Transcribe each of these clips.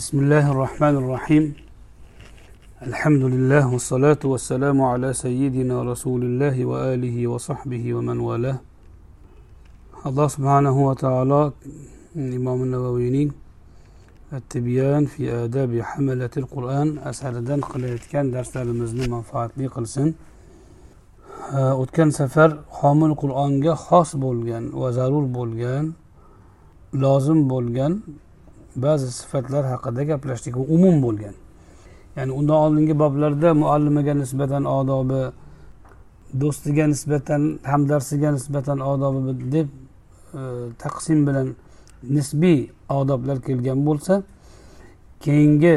بسم الله الرحمن الرحيم. الحمد لله والصلاة والسلام على سيدنا رسول الله وآله وصحبه ومن والاه. الله سبحانه وتعالى الإمام النووينين التبيان في آداب حملة القرآن أسهل دان قلت كان درس المزن منفعة لي قلسن أتكن سفر حامل القرآن خاص بولغان وزارور بولغان لازم بولغان ba'zi sifatlar haqida gaplashdik. Bu umum bo'lgan. Ya'ni undan oldingi boblarda muallimaga nisbatan odobi do'stiga nisbatan hamdarsiga nisbatan odobi deb e, taqsim bilan nisbiy odoblar kelgan bo'lsa keyingi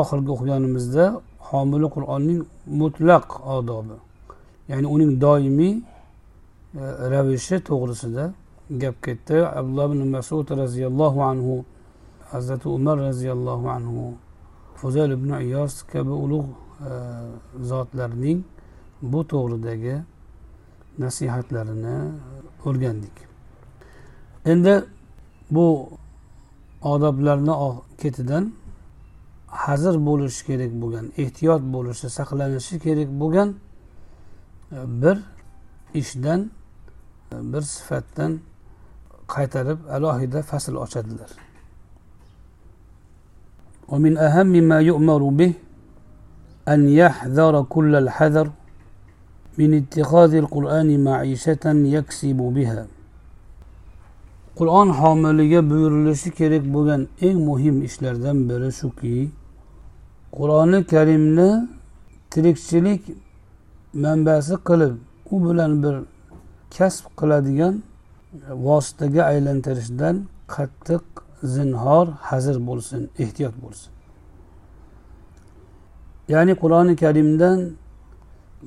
oxirgi o'qiganimizda homili qur'onning mutlaq odobi. Ya'ni uning doimiy e, ravishi to'g'risida gap ketdi. Abdulloh ibn masud roziyallohu anhu hazrati umar roziyallohu anhu fuzayl ibn iyos kabi ulug' e, zotlarning bu to'g'ridagi nasihatlarini o'rgandik. Endi bu odoblarni ketidan hazir bo'lishi kerak bo'lgan ehtiyot bo'lishi saqlanishi kerak bo'lgan e, bir ishdan e, bir sifatdan qaytarib alohida fasl ochadilar. ومن أهم ما يؤمر به أن يحذر كل الحذر من اتخاذ القرآن معيشة يكسب بها qur'on homiliga buyurilishi kerak bo'lgan eng muhim ishlardan biri shuki qur'oni karimni tirikchilik manbasi qilib u bilan bir kasb qiladigan vositaga aylantirishdan qattiq zinhor hazir bo'lsin ehtiyot bo'lsin ya'ni qur'oni karimdan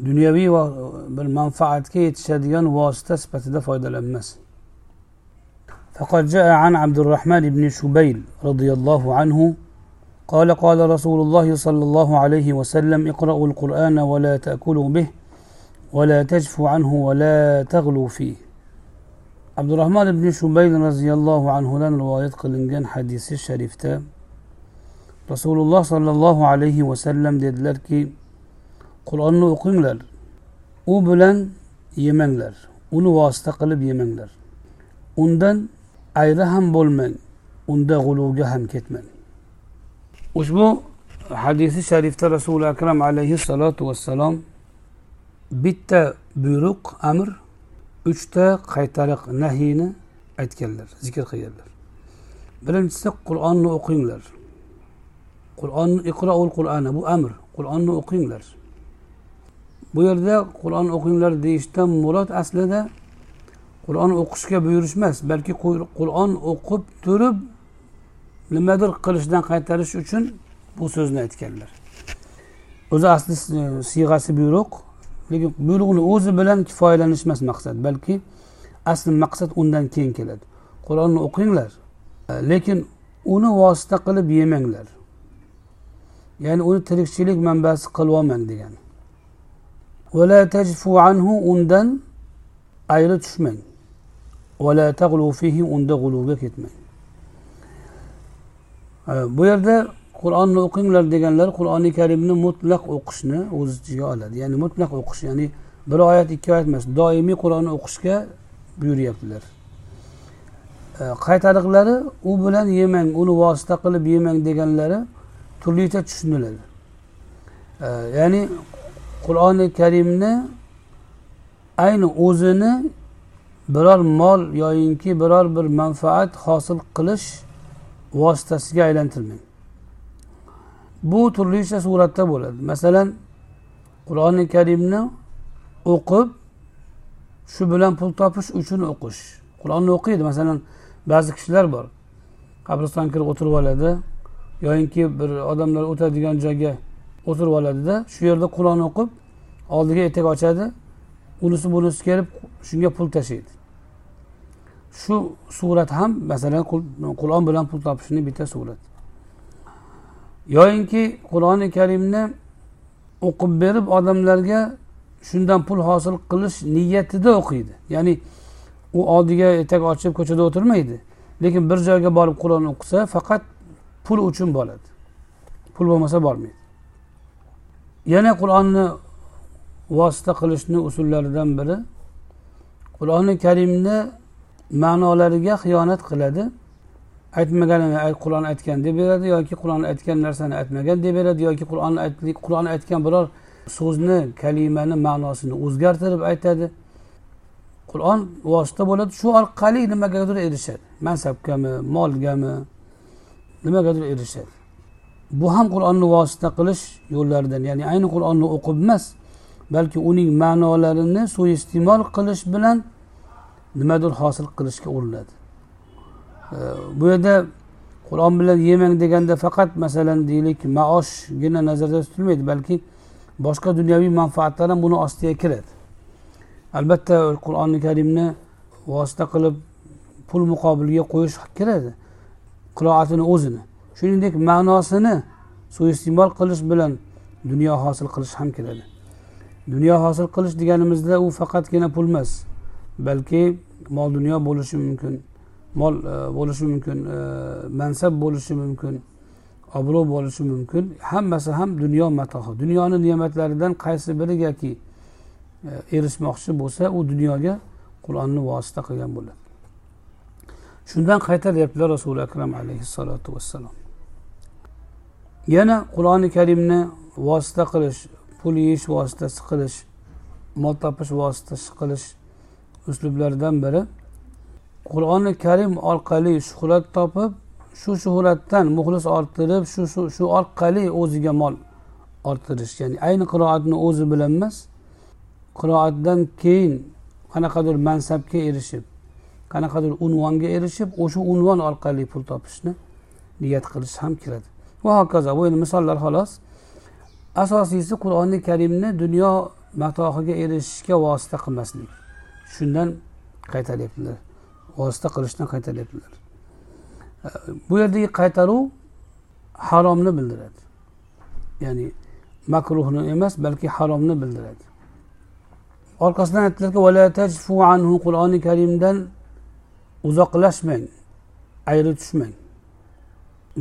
dunyoviy bir manfaatga yetishadigan vosita sifatida foydalanmasin فقد جاء عن عبد الرحمن بن شبيل رضي الله عنه قال قال رسول الله صلى الله عليه وسلم اقرأوا القرآن ولا تأكلوا به ولا تجفوا عنه ولا تغلوا فيه abdurahmon ibn shubayn roziyallohu anhudan rivoyat qilingan hadisi sharifda rasululloh sollallohu alayhi vasallam dedilarki qur'onni o'qinglar u bilan yemanglar uni vosita qilib yemanglar. Undan ayri ham bo'lmang unda g'uluvga ham ketmang. Ushbu hadisi sharifda rasuli akram alayhissalotu vassalom bitta buyruq amr uchta qaytariq nahiyni aytganlar zikr qilganlar. Birinchisi qur'onni o'qinglar. Qur'onni iqroul qur'ani bu amr. Qur'onni o'qinglar. Bu yerda qur'on o'qinglar deyishdan murod aslida qur'on o'qishga buyurish emas balki qur'on o'qib turib nimadir qilishdan qaytarish uchun bu so'zni aytganlar. O'zi asli e, siyg'asi buyruq lekin buyruqni o'zi bilan kifoyalanish emas maqsad balki asli maqsad undan keyin keladi. Qur'onni o'qinglar e, lekin uni vosita qilib yemanglar. Ya'ni uni tirikchilik manbasi qilib olmang degani undan ayri tushmang. Unda g'uluvga ketmang. E, bu yerda qur'onni o'qinglar deganlar qur'oni karimni mutlaq o'qishni o'z ichiga oladi. Ya'ni mutlaq o'qish ya'ni bir oyat ikki oyat emas doimiy qur'onni o'qishga buyuryaptilar. E, qaytariqlari u bilan yemang uni vosita qilib yemang deganlari turlicha tushuniladi. E, ya'ni qur'oni karimni ayni o'zini biror mol yoyinki biror bir manfaat hosil qilish vositasiga aylantirmang. Bu turlicha suratda bo'ladi. Masalan qur'oni karimni o'qib shu bilan pul topish uchun o'qish. Qur'onni o'qiydi. Masalan ba'zi kishilar bor. Qabristonga kirib o'tirib oladi yoyinki bir odamlar o'tadigan joyga o'tirib oladida shu yerda qur'on o'qib oldiga etak ochadi unisi bunisi kelib shunga pul tashlaydi. Shu surat ham masalan qur'on bilan pul topishni bitta surat yoyinki qur'oni karimni o'qib berib odamlarga shundan pul hosil qilish niyatida o'qiydi. Ya'ni u oldiga etak ochib ko'chada o'tirmaydi lekin bir joyga borib qur'on o'qisa faqat pul uchun boradi. Pul bo'lmasa bormaydi. Yana qur'onni vosita qilishni usullaridan biri qur'oni karimni ma'nolariga xiyonat qiladi. Aytmaganini qur'on aytgan deb beradi yoki qur'on aytgan narsani aytmagan deb beradi yoki qur'on qur'on aytgan biror so'zni kalimani ma'nosini o'zgartirib aytadi. Qur'on vosita bo'ladi. Shu orqali nimagadir erishadi. Mansabgami molgami nimagadir erishadi. Bu ham qur'onni vosita qilish yo'llaridan ya'ni ayni qur'onni o'qib emas balki uning ma'nolarini suiiste'mol qilish bilan nimadir hosil qilishga urinadi. Bu yerda qur'on bilan yemang deganda faqat masalan deylik maoshgina nazarda tutilmaydi balki boshqa dunyoviy manfaatlar ham buni ostiga kiradi. Albatta qur'oni karimni vosita qilib pul muqobiliga qo'yish kiradi qiroatini o'zini. Shuningdek ma'nosini suiiste'mol qilish bilan dunyo hosil qilish ham kiradi. Dunyo hosil qilish deganimizda u faqatgina pul emas balki mol dunyo bo'lishi mumkin. Mol e, bo'lishi mumkin e, mansab bo'lishi mumkin obro' bo'lishi mumkin. Hammasi ham dunyo matohi. Dunyoni ne'matlaridan qaysi birigaki e, erishmoqchi bo'lsa u dunyoga qur'onni vosita qilgan bo'ladi. Shundan qaytaryaptilar rasuli akram alayhissalotu vassalom. Yana qur'oni karimni vosita qilish pul yeyish vositasi qilish mol topish vositasi qilish uslublaridan biri qur'oni karim orqali shuhrat topib shu shuhratdan muxlis orttirib shu shu orqali o'ziga mol orttirish. Ya'ni ayni qiroatni o'zi bilan emas qiroatdan keyin qanaqadir mansabga erishib qanaqadir unvonga erishib o'sha unvon orqali pul topishni niyat qilish ham kiradi. Va hokazo bu endi misollar xolos. Asosiysi qur'oni karimni dunyo matohiga erishishga vosita qilmaslik. Shundan qaytaryaptilar vosita qilishdan qaytaryaptilar. Bu yerdagi qaytaruv haromni bildiradi. Ya'ni makruhni emas balki haromni bildiradi. Orqasidan aytdilarki qur'oni karimdan uzoqlashmang ayri tushmang.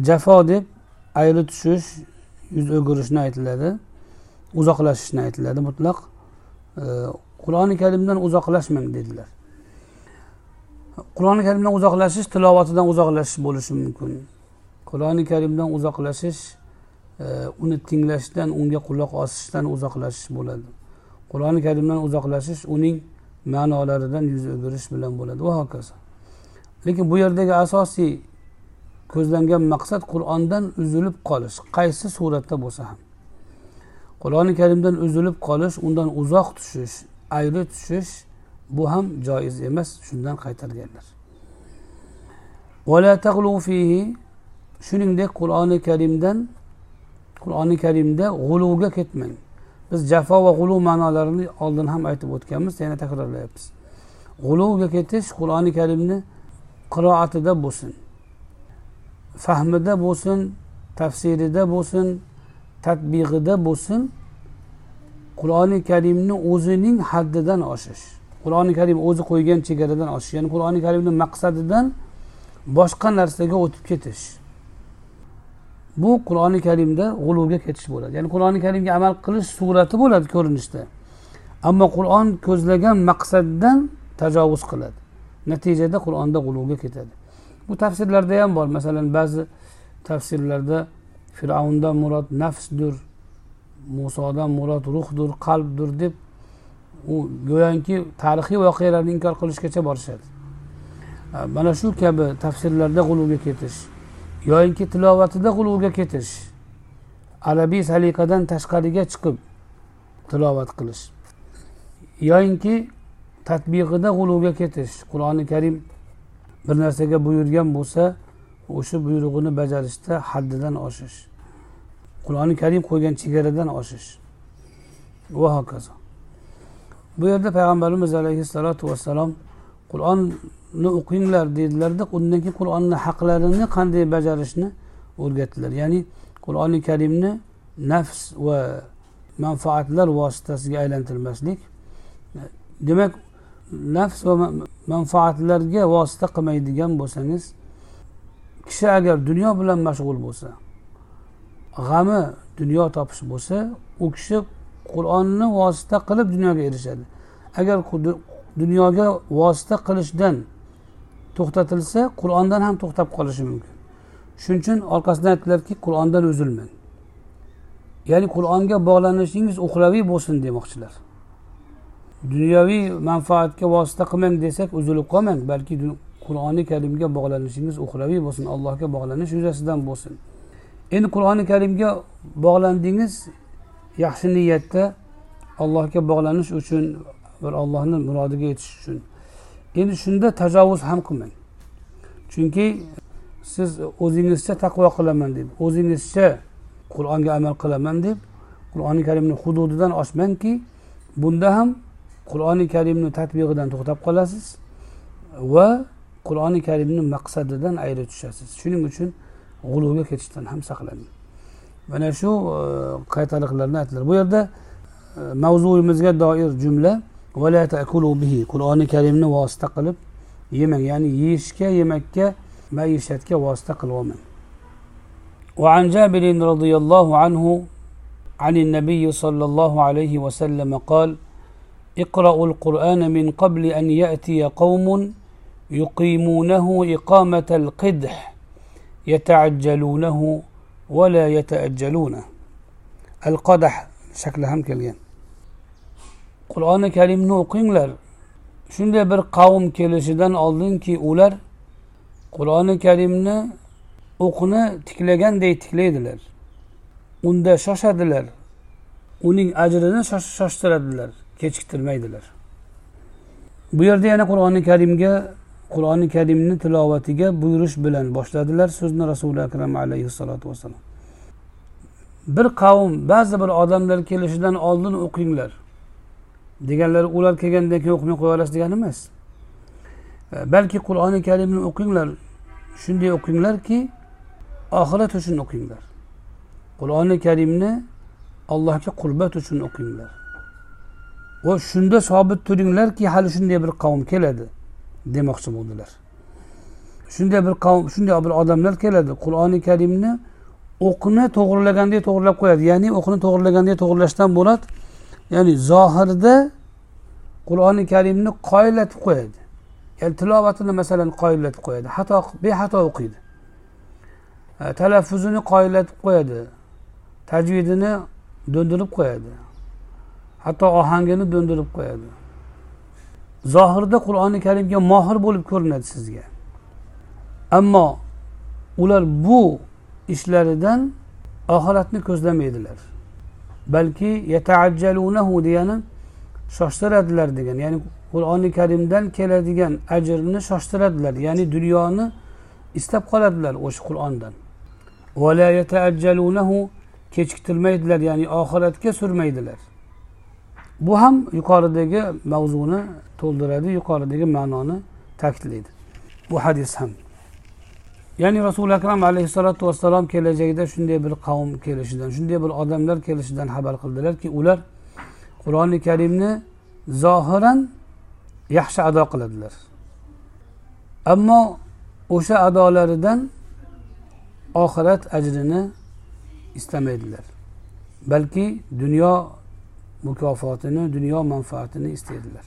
Jafo deb ayri tushish yuz o'girishni aytiladi uzoqlashishni aytiladi mutlaq. Qur'oni karimdan uzoqlashmang dedilar. Qur'oni karimdan uzoqlashish tilovatidan uzoqlashish bo'lishi mumkin. Qur'oni karimdan uzoqlashish e, uni tinglashdan unga quloq osishdan uzoqlashish bo'ladi. Qur'oni karimdan uzoqlashish uning ma'nolaridan yuz o'girish bilan bo'ladi. Va hokazo. Lekin bu yerdagi asosiy ko'zlangan maqsad qur'ondan uzilib qolish qaysi suratda bo'lsa ham. Qur'oni karimdan uzilib qolish undan uzoq tushish ayri tushish bu ham joiz emas shundan qaytarganlar. Shuningdek qur'oni karimdan qur'oni karimda g'uluvga ketmang. Biz jafo va g'uluv ma'nolarini oldin ham aytib o'tganmiz yana takrorlayapmiz. G'uluvga ketish qur'oni karimni qiroatida bo'lsin fahmida bo'lsin tafsirida bo'lsin tadbig'ida bo'lsin. Qur'oni karimni o'zining haddidan oshish. Qur'oni karim o'zi qo'ygan chegaradan oshish ya'ni qur'oni karimni maqsadidan boshqa narsaga o'tib ketish. Bu qur'oni karimda g'uluvga ketish bo'ladi. Ya'ni qur'oni karimga amal qilish surati bo'ladi ko'rinishda. Ammo qur'on ko'zlagan maqsaddan tajovuz qiladi. Natijada qur'onda g'uluvga ketadi. Bu tafsirlarda ham bor. Masalan ba'zi tafsirlarda fir'avndan murod nafsdir musodan murod ruhdir qalbdir deb u go'yoki tarixiy voqealarni inkor qilishgacha borishadi. Mana shu kabi tafsirlarda g'uluvga ketish yoyinki tilovatida g'uluvga ketish arabiy saliqadan tashqariga chiqib tilovat qilish yoyinki tadbiqida g'uluvga ketish qur'oni karim bir narsaga buyurgan bo'lsa o'sha buyrug'ini bajarishda haddidan oshish qur'oni karim qo'ygan chegaradan oshish. Va hokazo. Bu yerda payg'ambarimiz alayhissalotu vassalom qur'onni o'qinglar dedilarda undan keyin qur'onni haqlarini qanday bajarishni o'rgatdilar. Ya'ni qur'oni karimni nafs va manfaatlar vositasiga aylantirmaslik. Demak nafs va manfaatlarga vosita qilmaydigan bo'lsangiz kishi agar dunyo bilan mashg'ul bo'lsa g'ami dunyo topish bo'lsa u kishi qur'onni vosita qilib dunyoga erishadi. Agar dunyoga vosita qilishdan to'xtatilsa qur'ondan ham to'xtab qolishi mumkin. Shuning uchun orqasidan aytdilarki qur'ondan uzilmang. Ya'ni qur'onga bog'lanishingiz uxlaviy bo'lsin demoqchilar. Dunyoviy manfaatga vosita qilmang desak uzilib qolmang balki qur'oni karimga bog'lanishingiz uxlaviy bo'lsin allohga bog'lanish yuzasidan bo'lsin. Endi qur'oni karimga bog'landingiz yaxshi niyatda allohga bog'lanish uchun bir allohni murodiga yetish uchun. Endi shunda tajovuz ham qilmang. Chunki siz o'zingizcha taqvo qilaman deb o'zingizcha qur'onga amal qilaman deb qur'oni karimni hududidan oshmangki bunda ham qur'oni karimni tatbig'idan to'xtab qolasiz va qur'oni karimni maqsadidan ayri tushasiz. Shuning uchun g'uluvga ketishdan ham saqlaning mana shu e, qaytariqlarni aytdilar bu yerda e, mavzuyimizga doir jumla qur'oni karimni vosita qilib yemang ya'ni yeyishga yemakka maishatga vosita qilib olmang وعن جابر رضي الله عنه عن النبي صلى الله عليه وسلم قال اقرأوا القرآن من قبل أن يأتي قوم يقيمونه إقامة القدح يتعجلونه vala yataajjaluna al qodah shakli ham kelgan qur'oni karimni o'qinglar shunday bir qavm kelishidan oldinki ular qur'oni karimni o'qni tiklaganday tiklaydilar unda shoshadilar uning ajrini shoshtiradilar kechiktirmaydilar bu yerda yana qur'oni karimga qur'oni karimni tilovatiga buyurish bilan boshladilar so'zni rasuli akram alayhissalotu vassalom bir qavm ba'zi bir odamlar kelishidan oldin o'qinglar. Deganlari ular kelgandan keyin o'qimay qo'yaverasiz degani emas. E, balki qur'oni karimni o'qinglar shunday o'qinglarki oxirat uchun o'qinglar. Qur'oni karimni allohga qurbat uchun o'qinglar. Va shunda sobit turinglarki hali shunday bir qavm keladi. Demoqchi bo'ldilar. Shunday bir qavm shunday bir odamlar keladi qur'oni karimni o'qni to'g'rilagandek to'g'irlab qo'yadi. Ya'ni o'qni to'g'rilagandek to'g'irlashdan murod ya'ni zohirda qur'oni karimni qoyillatib qo'yadi. Ya'ni tilovatini masalan qoyillatib qo'yadi. Xato bexato o'qiydi. E, talaffuzini qoyillatib qo'yadi. Tajvidini do'ndirib qo'yadi. Hatto ohangini do'ndirib qo'yadi. Zohirda qur'oni karimga mohir bo'lib ko'rinadi sizga. Ammo ular bu ishlaridan oxiratni ko'zlamaydilar. Balki yataajjalunahu degani shoshtiradilar degan ya'ni qur'oni karimdan keladigan ajrni shoshtiradilar ya'ni dunyoni istab qoladilar o'sha qur'ondan. Kechiktirmaydilar ya'ni oxiratga surmaydilar. Bu ham yuqoridagi mavzuni to'ldiradi yuqoridagi ma'noni ta'kidlaydi. Bu hadis ham. Ya'ni rasuli akram alayhissalotu vassalom kelajakda shunday bir qavm kelishidan shunday bir odamlar kelishidan xabar qildilarki ular qur'oni karimni zohiran yaxshi ado qiladilar. Ammo o'sha adolaridan oxirat ajrini istamaydilar. Balki dunyo mukofotini dunyo manfaatini istaydilar.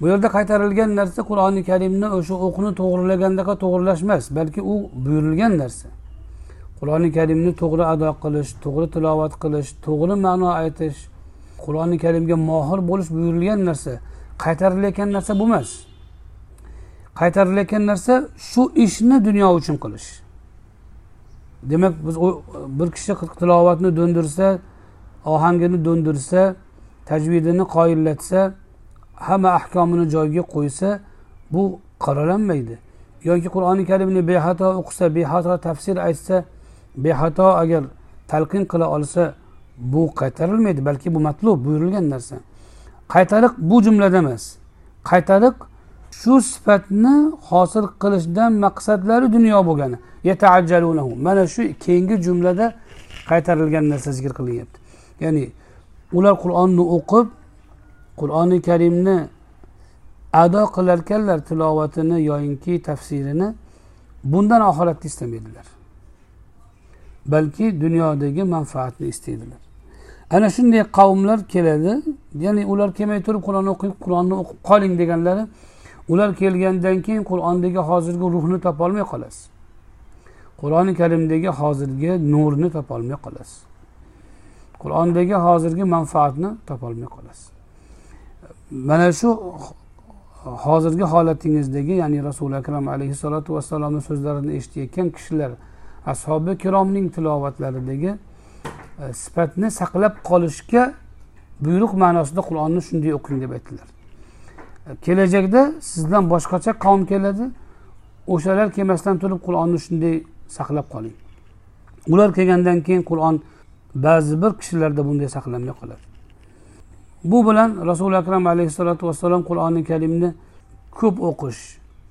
Bu yerda qaytarilgan narsa qur'oni karimni o'sha o'qni to'g'rilagandaqa to'g'irlash emas balki u buyurilgan narsa. Qur'oni karimni to'g'ri ado qilish to'g'ri tilovat qilish to'g'ri ma'no aytish qur'oni karimga mohir bo'lish buyurilgan narsa qaytarilayotgan narsa bu emas. Qaytarilayotgan narsa shu ishni dunyo uchun qilish. Demak biz bir kishi tilovatni do'ndirsa ohangini do'ndirsa tajvidini qoyillatsa hamma ahkomini joyiga qo'ysa bu qoralanmaydi yoki qur'oni karimni bexato o'qisa bexato tafsir aytsa bexato agar talqin qila olsa bu qaytarilmaydi balki bu matlub buyurilgan narsa. Qaytariq bu jumlada emas. Qaytariq shu sifatni hosil qilishdan maqsadlari dunyo bo'lgani. Mana shu keyingi jumlada qaytarilgan narsa zikr qilinyapti. Ya'ni ular qur'onni o'qib qur'oni karimni ado qilarkanlar tilovatini yoyinki tafsirini bundan oxiratni istamaydilar. Balki dunyodagi manfaatni istaydilar. Ana shunday qavmlar keladi ya'ni ular kelmay turib qur'on o'qib qur'onni o'qib qoling deganlari ular kelgandan keyin qur'ondagi hozirgi ruhni topolmay qolasiz. Qur'oni karimdagi hozirgi nurni topolmay qolasiz. Qur'ondagi hozirgi manfaatni topolmay qolasiz. Mana shu hozirgi holatingizdagi ya'ni rasuli akram alayhissalotu vassalomni so'zlarini eshitayotgan kishilar ashobi kiromning tilovatlaridagi e, sifatni saqlab qolishga buyruq ma'nosida qur'onni shunday o'qing deb aytdilar. E, kelajakda sizdan boshqacha qavm keladi. O'shalar kelmasdan turib qur'onni shunday saqlab qoling. Ular kelgandan keyin qur'on ba'zi bir kishilarda bunday saqlanmay qoladi. Bu bilan rasuli akram alayhissalotu vassalom qur'oni karimni ko'p o'qish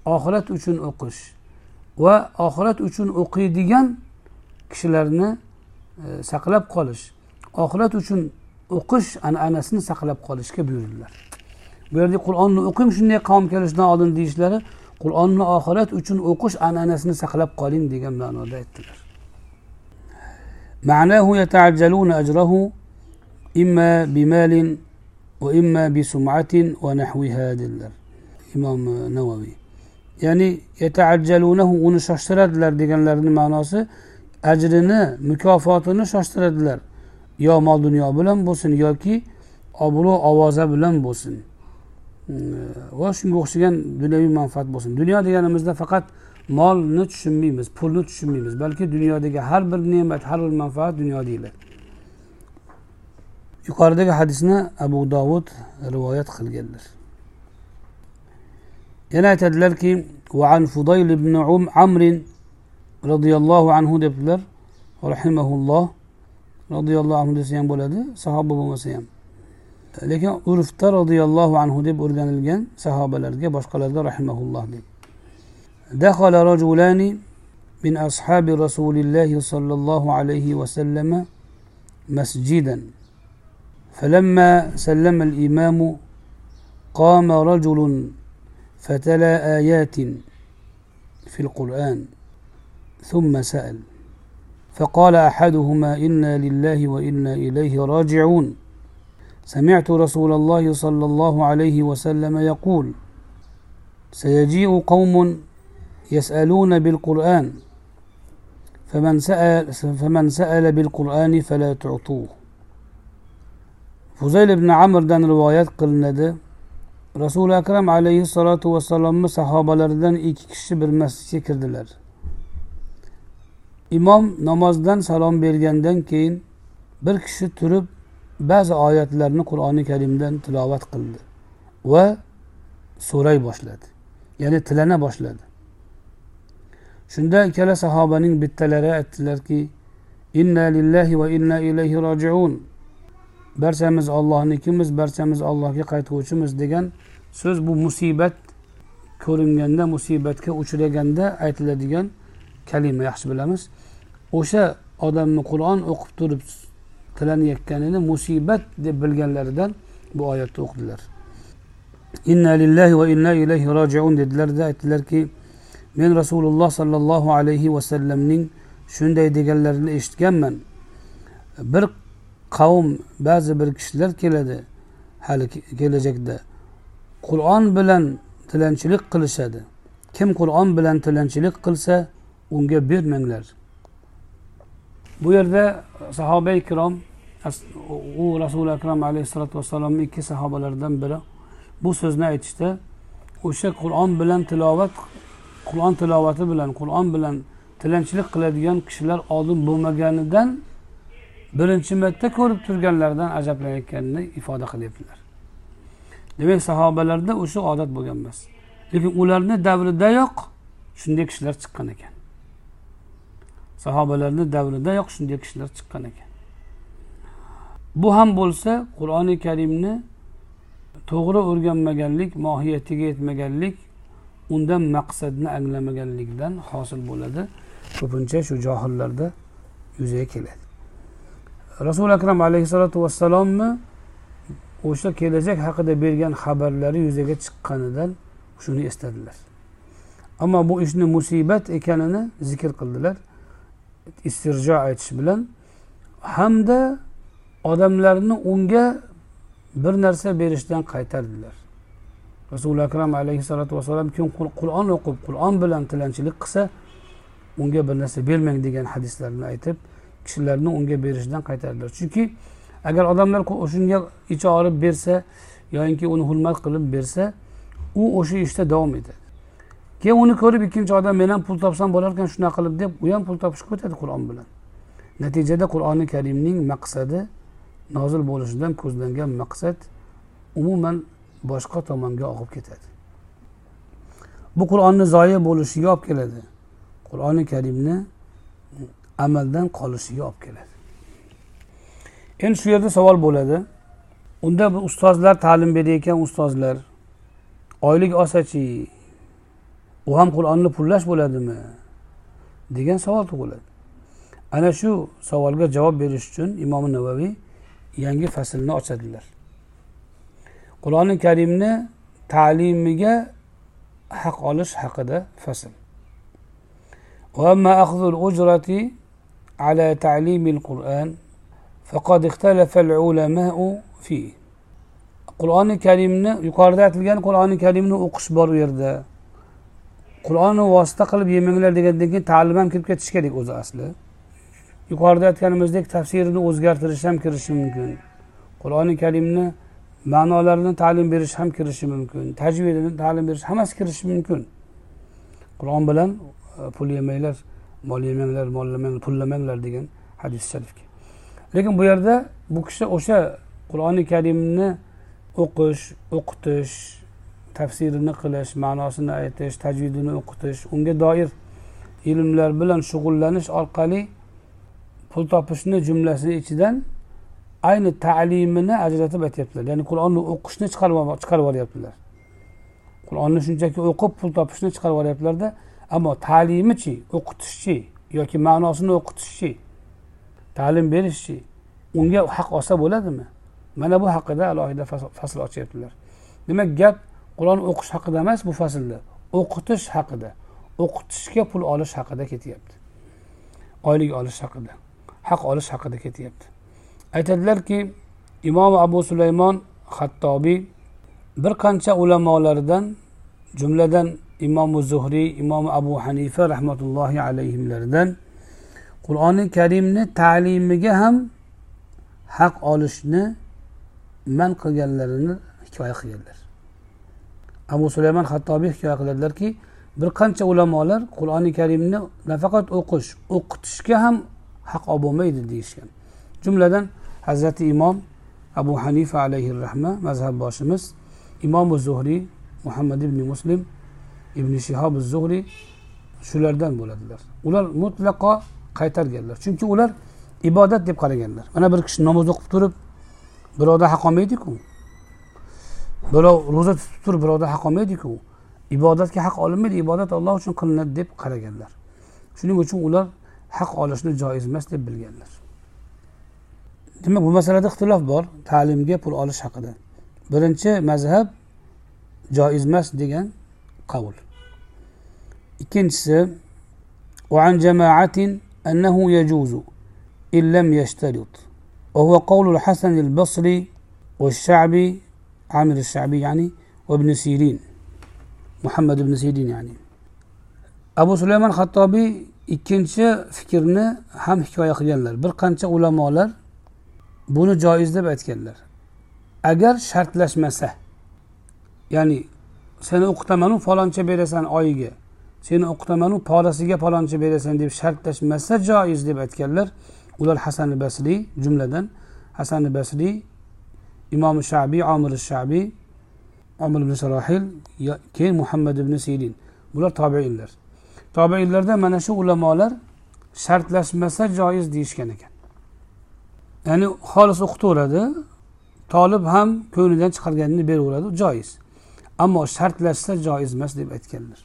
oxirat uchun o'qish va oxirat uchun o'qiydigan kishilarni e, saqlab qolish oxirat uchun o'qish an'anasini saqlab qolishga buyurdilar. Bu yerda qur'onni o'qing shunday qavm kelishidan oldin deyishlari qur'onni oxirat uchun o'qish an'anasini saqlab qoling degan ma'noda aytdilar. معناه يتعجلون أجره إما بمال وإما بسمعة ونحوها dedilar imom navoiy ya'ni yetaajjalunahu uni shoshtiradilar deganlarini ma'nosi ajrini mukofotini shoshtiradilar yo mol dunyo bilan bo'lsin yoki obro' ovoza bilan bo'lsin va shunga o'xshagan dunyoviy manfaat bo'lsin dunyo deganimizda faqat molni tushunmaymiz pulni tushunmaymiz balki dunyodagi har bir ne'mat har bir manfaat dunyo deyiladi yuqoridagi hadisni abu dovud rivoyat qilganlar yana aytadilarki وعن فضيل بن عمرو رضي الله عنه debdilar rahimaulloh roziyallohu anhu desa ham bo'ladi sahoba bo'lmasa ham lekin urfda roziyallohu anhu deb o'rganilgan sahobalarga boshqalarga rahimaulloh deb دخل رجلان من أصحاب رسول الله صلى الله عليه وسلم مسجدا. فلما سلم الإمام قام رجل فتلا آيات في القرآن ثم سأل فقال أحدهما إنا لله وإنا إليه راجعون. سمعت رسول الله صلى الله عليه وسلم يقول سيجيء قوم يسألون بالقرآن فمن سأل فمن سأل بالقرآن فلا تعطوه fuzayl ibn amrdan rivoyat qilinadi rasuli akram alayhissalotu vassalomni sahobalaridan ikki kishi bir masjidga kirdilar imom namozdan salom bergandan keyin bir kishi turib ba'zi oyatlarni qur'oni karimdan tilovat qildi va so'ray boshladi ya'ni tilana boshladi Shunda ikkala sahobaning bittalari aytdilarki inna lillahi va inna ilayhi rojiun. Barchamiz ollohnikimiz barchamiz allohga qaytguvchimiz degan so'z bu musibat ko'ringanda musibatga uchraganda aytiladigan kalima yaxshi bilamiz. O'sha odamni qur'on o'qib turib tilanayotganini musibat deb bilganlaridan bu oyatni o'qidilar. Inna lillahi va inna ilayhi rojiun dedilarda aytdilarki men rasululloh sollallohu alayhi vasallamning shunday deganlarini eshitganman. Bir qavm ba'zi bir kishilar keladi hali kelajakda. Qur'on bilan tilanchilik qilishadi. Kim qur'on bilan tilanchilik qilsa unga bermanglar. Bu yerda sahoba ikrom u rasuli akram alayhissalotu vassalomni ikki sahobalaridan biri bu so'zni aytishda o'sha qur'on bilan tilovat qur'on tilovati bilan qur'on bilan tilanchilik qiladigan kishilar oldin bo'lmaganidan birinchi marta ko'rib turganlaridan ajablanayotganini ifoda qilyaptilar. Demak sahobalarda o'sha odat bo'lgan emas. Lekin ularni davridayoq shunday kishilar chiqqan ekan. Sahobalarni davridayoq shunday kishilar chiqqan ekan. Bu ham bo'lsa qur'oni karimni to'g'ri o'rganmaganlik mohiyatiga yetmaganlik undan maqsadni anglamaganlikdan hosil bo'ladi. Ko'pincha shu johillarda yuzaga keladi. Rasuli akram alayhissalotu vassalomni o'sha kelajak haqida bergan xabarlari yuzaga chiqqanidan shuni esladilar. Ammo bu ishni musibat ekanini zikr qildilar. Istirjo aytish bilan hamda odamlarni unga bir narsa berishdan qaytardilar. Rasuli akram alayhissalotu vassalom kim qur'on o'qib qur'on bilan tilanchilik qilsa unga bir narsa bermang degan hadislarni aytib kishilarni unga berishdan qaytardilar. Chunki agar odamlar o'shanga ichi olib bersa yoyinki uni hurmat qilib bersa u o'sha ishda davom etadi. Keyin uni ko'rib ikkinchi odam men ham pul topsam bo'larkan shunaqa qilib deb u ham pul topishga o'tadi qur'on bilan. Natijada qur'oni karimning maqsadi nozil bo'lishidan ko'zlangan maqsad umuman boshqa tomonga og'ib ketadi. Bu qur'onni zoya bo'lishiga olib keladi. Qur'oni karimni amaldan qolishiga olib keladi. Endi shu yerda savol bo'ladi. Unda bu ustozlar ta'lim berayotgan ustozlar. Oylik olsachi u ham qur'onni pullash bo'ladimi? degan savol tug'iladi. Ana shu savolga javob berish uchun imom navaviy yangi faslni ochadilar. qur'oni karimni ta'limiga haq olish haqida fasl وأما أخذ الأجرة على تعليم القرآن فقد اختلف العلماء فيه qur'oni karimni yuqorida aytilgan qur'oni karimni o'qish bor u yerda qur'onni vosita qilib yemanglar degandan keyin ta'lim ham kirib ketishi kerak o'zi asli yuqorida aytganimizdek tafsirini o'zgartirish ham kirishi mumkin qur'oni karimni ma'nolarini ta'lim berish ham kirishi mumkin. Tajvidini ta'lim berish hammasi kirishi mumkin. Qur'on bilan e, pul yemanglar mol yemanglar mollamanglar pullamanglar degan hadis sharifga. Lekin bu yerda bu kishi o'sha qur'oni karimni o'qish o'qitish tafsirini qilish ma'nosini aytish tajvidini o'qitish unga doir ilmlar bilan shug'ullanish orqali pul topishni jumlasini ichidan ayni ta'limini ajratib aytyaptilar. Ya'ni qur'onni o'qishni chiqarib chiqarib yuboryaptilar qur'onni shunchaki o'qib pul topishni chiqarib yuboryaptilarda ammo ta'limichi o'qitishchi yoki ma'nosini o'qitishchi ta'lim berishchi unga haq olsa bo'ladimi? Mana bu haqida alohida fasl ochyaptilar. Demak gap qur'on o'qish haqida emas bu faslda. O'qitish haqida. O'qitishga pul olish haqida ketyapti. Oylik olish haqida. Haq olish haqida ketyapti. Aytadilarki imom abu sulaymon hattobiy bir qancha ulamolardan jumladan imomi zuhriy imom abu hanifa rahmatullohi alayhimlardan qur'oni karimni ta'limiga ham haq olishni man qilganlarini hikoya qilganlar. Abu sulaymon hattobiy hikoya qiladilarki bir qancha ulamolar qur'oni karimni nafaqat o'qish o'qitishga ham haq olib bo'lmaydi deyishgan. Jumladan hazrati imom abu hanifa alayhi rahma mazhab boshimiz imomi zuhriy muhammad ibn muslim ibn shihob zuhriy shulardan bo'ladilar ular mutlaqo qaytarganlar chunki ular ibodat deb qaraganlar mana bir kishi namoz o'qib turib birovdan haq olmaydiku birov ro'za tutib turib birovdan haq olmaydiku ibodatga haq olinmaydi ibodat alloh uchun qilinadi deb qaraganlar shuning uchun ular haq olishni joiz emas deb bilganlar demak bu masalada ixtilof bor ta'limga pul olish haqida birinchi mazhab joiz emas degan qavl ikkinchisi وعن جماعة أنه يجوز إن لم يشترط وهو قول الحسن البصري والشعبي عامر الشعبي يعني وابن سيرين محمد بن سيرين يعني أبو سليمان الخطابي ikkinchi fikrni ham hikoya qilganlar bir qancha ulamolar buni joiz deb aytganlar. Agar shartlashmasa ya'ni seni o'qitamanu faloncha berasan oyiga seni o'qitamanu porasiga faloncha berasan deb shartlashmasa joiz deb aytganlar ular hasan basriy jumladan hasan basriy imom shabiy omir shabiy omir ibn sarohil keyin muhammad ibn sirin. Bular tobeinlar tobeinlarda mana shu ulamolar shartlashmasa joiz deyishgan ekan. ya'ni xolis o'qitaveradi tolib ham ko'nglidan chiqarganini beraveradi joiz ammo shartlashsa joiz emas deb aytganlar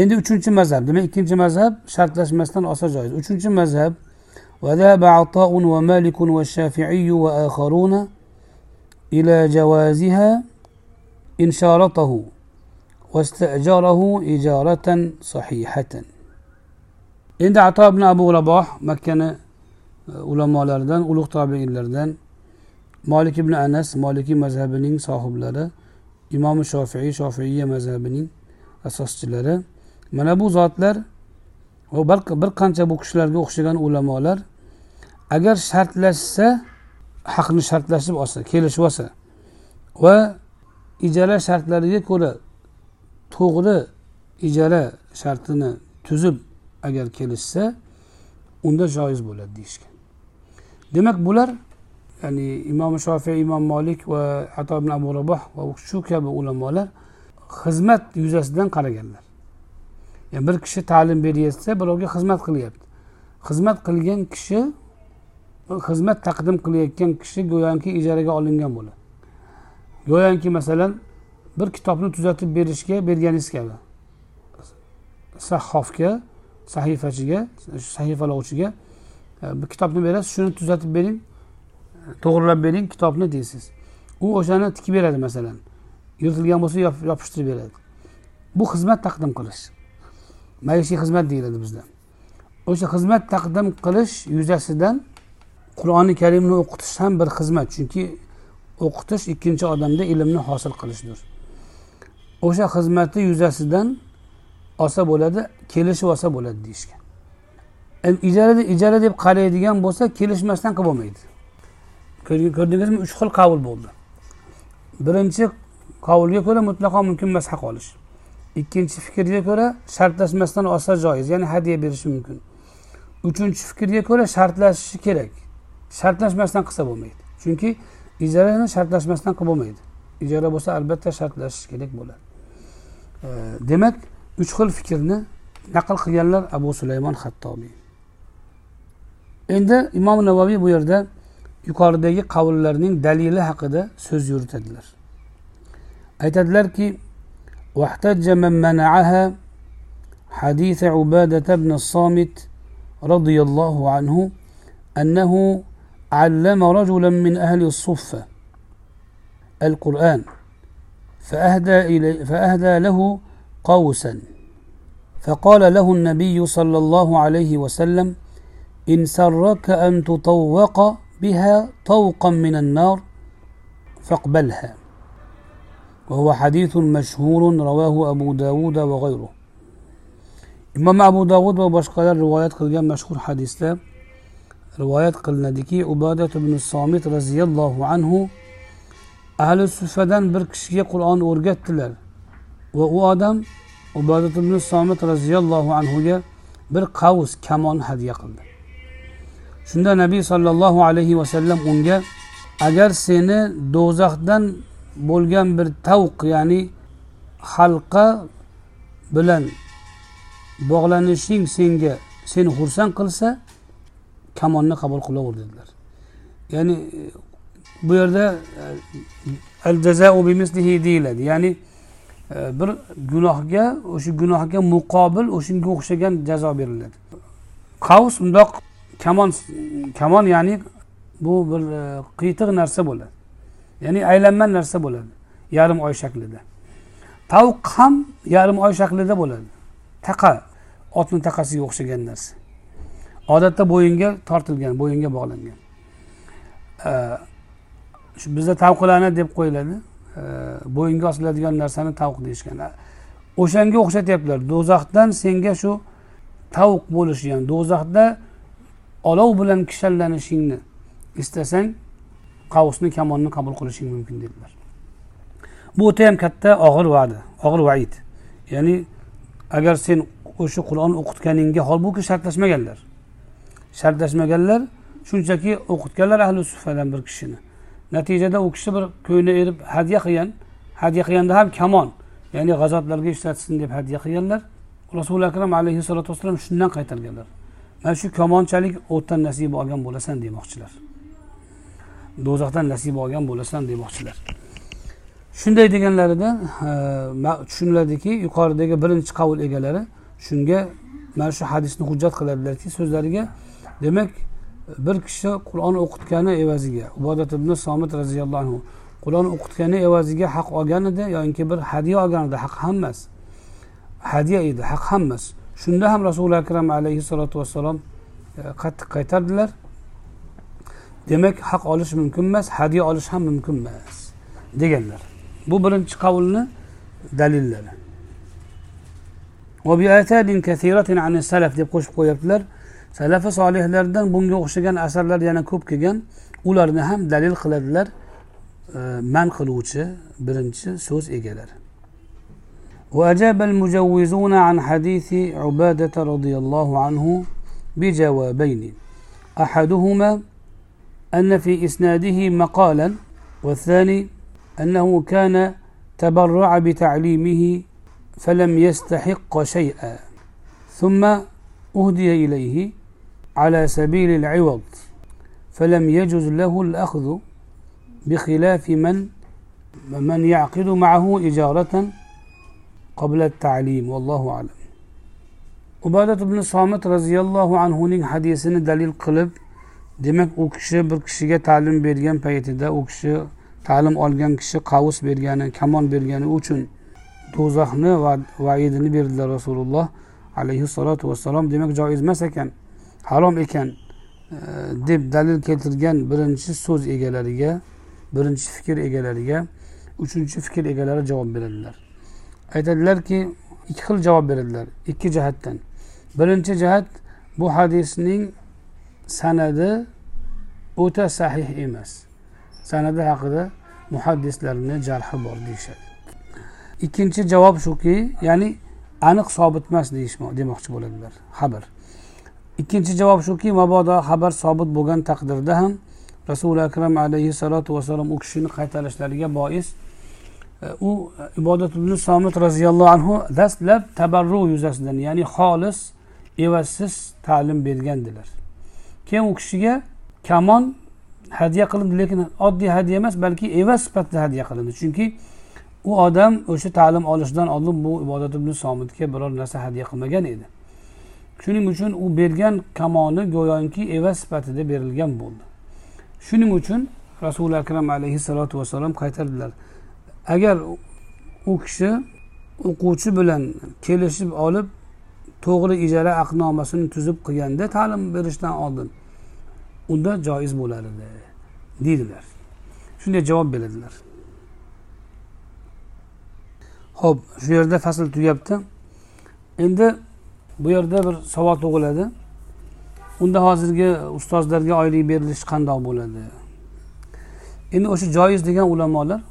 endi uchinchi mazhab demak ikkinchi mazhab shartlashmasdan olsa joiz uchinchi mazhab وذهب عطاء ومالك والشافعي وآخرون إلى جوازها إن شارطه واستأجره إجارة صحيحة endi ato ibn abu raboh makkani ulamolaridan ulug' tobeinlardan molik ibn anas molikiy mazhabining sohiblari imom shofiiy shofiiya mazhabining asoschilari. Mana bu zotlar va bir qancha bu kishilarga o'xshagan ulamolar agar shartlashsa haqni shartlashib olsa kelishib olsa va ijara shartlariga ko'ra to'g'ri ijara shartini tuzib agar kelishsa unda joiz bo'ladi deyishgan. Demak bular ya'ni imom shofiy imom molik va ato ibn abu raboh va shu kabi ulamolar xizmat yuzasidan qaraganlar. Yani bir kishi ta'lim beryapsa birovga xizmat qilyapti. Xizmat qilgan kishi xizmat taqdim qilayotgan kishi go'yoki ijaraga olingan bo'ladi. Go'yoki masalan bir kitobni tuzatib berishga berganingiz kabi. Sahhofga sahifachiga sahifalovchiga bir kitobni berasiz shuni tuzatib bering to'g'irlab bering kitobni deysiz u o'shani tikib beradi masalan yirtilgan bo'lsa yopishtirib beradi bu xizmat taqdim qilish maishiy xizmat deyiladi bizda o'sha xizmat taqdim qilish yuzasidan qur'oni karimni o'qitish ham bir xizmat chunki o'qitish ikkinchi odamda ilmni hosil qilishdir o'sha xizmati yuzasidan olsa bo'ladi kelishib olsa bo'ladi deyishgan ijara ijara deb qaraydigan bo'lsa kelishmasdan qilib bo'lmaydi ko'rdingizmi? Uch xil qabul bo'ldi. Birinchi qavulga ko'ra mutlaqo mumkin emas haq olish. Ikkinchi fikrga ko'ra shartlashmasdan olsa joiz ya'ni hadya berishi mumkin. Uchinchi fikrga ko'ra shartlashishi kerak. Shartlashmasdan qilsa bo'lmaydi. Chunki ijarani shartlashmasdan qilib bo'lmaydi ijara bo'lsa albatta shartlashish kerak bo'ladi. Demak uch xil fikrni naql qilganlar abu sulaymon hattobiy endi imom navoiy bu yerda yuqoridagi qavullarning dalili haqida so'z yuritadilar. Aytadilarki واحتج من منعها حديث عبادة بن الصامت رضي الله عنه أنه علم رجلا من أهل الصفة القرآن فأهدى, إلي فأهدى له قوسا فقال له النبي صلى الله عليه وسلم إن سرك أن تطوق بها طوقا من النار فاقبلها. وهو حديث مشهور رواه أبو داود وغيره. إمام أبو داود وبشقال روايات قلنا مشهور حديث لا روايات قلنا ديكي أبادة بن الصامت رضي الله عنه أهل السفدان بركشية قرآن أورجت لر وهو آدم أبادة بن الصامت رضي الله عنه بر قوس كمان هدية قلنا shunda nabiy sollallohu alayhi vasallam unga agar seni do'zaxdan bo'lgan bir tavq ya'ni halqa bilan bog'lanishing senga seni xursand qilsa kamonni qabul qilaver dedilar. Ya'ni bu yerda al jazau bimislihi deyiladi. Ya'ni e, bir gunohga o'sha gunohga muqobil o'shanga o'xshagan jazo beriladi. Qavs undoq kamon kamon ya'ni bu bir e, qiytiq narsa bo'ladi. Ya'ni aylanma narsa bo'ladi yarim oy shaklida. Tavuq ham yarim oy shaklida bo'ladi. Taqa otni taqasiga o'xshagan narsa. Odatda bo'yinga tortilgan bo'yinga bog'langan. E, shu bizda tavqilani deb qo'yiladi. E, bo'yinga osiladigan narsani tavuq deyishgan. O'shanga o'xshatyaptilar do'zaxdan senga shu tavuq bo'lishi ya'ni do'zaxda olov bilan kishanlanishingni istasang qavusni kamonni qabul qilishing mumkin dedilar. Bu o'ta ham katta og'ir va'da og'ir vaid. Ya'ni agar sen o'sha qur'on o'qitganingga holbuki shartlashmaganlar shartlashmaganlar shunchaki o'qitganlar ahli suffadan bir kishini. Natijada u kishi bir ko'ngli erib hadya qilgan hadya qilganda ham kamon ya'ni g'azotlarga ishlatsin deb hadya qilganlar rasuli akram alayhissalotu vassalom shundan qaytarganlar. Mana shu kamonchalik o'tdan nasib olgan bo'lasan demoqchilar. Do'zaxdan nasib olgan bo'lasan demoqchilar. Shunday deganlarida e, tushuniladiki yuqoridagi birinchi qavul egalari shunga mana shu hadisni hujjat qiladilarki so'zlariga demak bir kishi qur'on o'qitgani evaziga ibodat ibn somit roziyallohu anhu qur'on o'qitgani evaziga haq olgan edi yoinki bir hadya olgan edi haq ham emas hadya edi haq ham emas shunda ham rasuli akram alayhissalotu vassalom e, qattiq qaytardilar. Demak haq olish mumkin emas hadya olish ham mumkin emas deganlar. Bu birinchi qavlni dalillari. Deb qo'shib qo'yaptilar. Salafi solihlardan bunga o'xshagan asarlar yana ko'p kelgan. Ularni ham dalil qiladilar e, man qiluvchi birinchi so'z egalari. وأجاب المجوزون عن حديث عبادة رضي الله عنه بجوابين. أحدهما أن في إسناده مقالا والثاني أنه كان تبرع بتعليمه فلم يستحق شيئا. ثم أهدي إليه على سبيل العوض فلم يجز له الأخذ بخلاف من من يعقد معه إجارة qobla talim vallohu alam. Ubadat ibn somit roziyallohu anhuning hadisini dalil qilib demak u kishi bir kishiga ta'lim bergan paytida u kishi ta'lim olgan kishi qavus bergani kamon bergani uchun do'zaxni va vaidini berdilar rasululloh alayhissalotu vassalom. Demak joiz emas ekan harom ekan e, deb dalil keltirgan birinchi so'z egalariga birinchi fikr egalariga uchinchi fikr egalari javob beradilar. Aytadilarki ikki xil javob beradilar. Ikki jihatdan. Birinchi jihat bu hadisning sanadi o'ta sahih emas. Sanadi haqida muhaddislarni jarhi bor deyishadi. Ikkinchi javob shuki ya'ni aniq sobit emas demoqchi bo'ladilar. Xabar. Ikkinchi javob shuki mabodo xabar sobit bo'lgan taqdirda ham rasuli akram alayhissalotu vassalom u kishini qaytarishlariga bois u ibodat ibn somit roziyallohu anhu dastlab tabarru yuzasidan ya'ni xolis evazsiz ta'lim bergandilar. Keyin u kishiga kamon hadya qilindi lekin oddiy hadya emas balki evaz sifatida hadya qilindi. Chunki u odam o'sha ta'lim olishdan oldin bu ibodat ibn somitga biror narsa hadya qilmagan edi. Shuning uchun u bergan kamoni go'yoki evaz sifatida berilgan bo'ldi. Shuning uchun rasuli akram alayhissalotu vassalom qaytardilar. Agar u kishi o'quvchi bilan kelishib olib to'g'ri ijara aqdnomasini tuzib qilganda ta'lim berishdan oldin unda joiz bo'lar edi deydilar. Shunday javob beradilar. Ho'p shu yerda fasl tugabdi. Endi bu yerda bir savol tug'iladi. Unda hozirgi ustozlarga oylik berilishi qandoq bo'ladi? Endi o'sha joiz degan ulamolar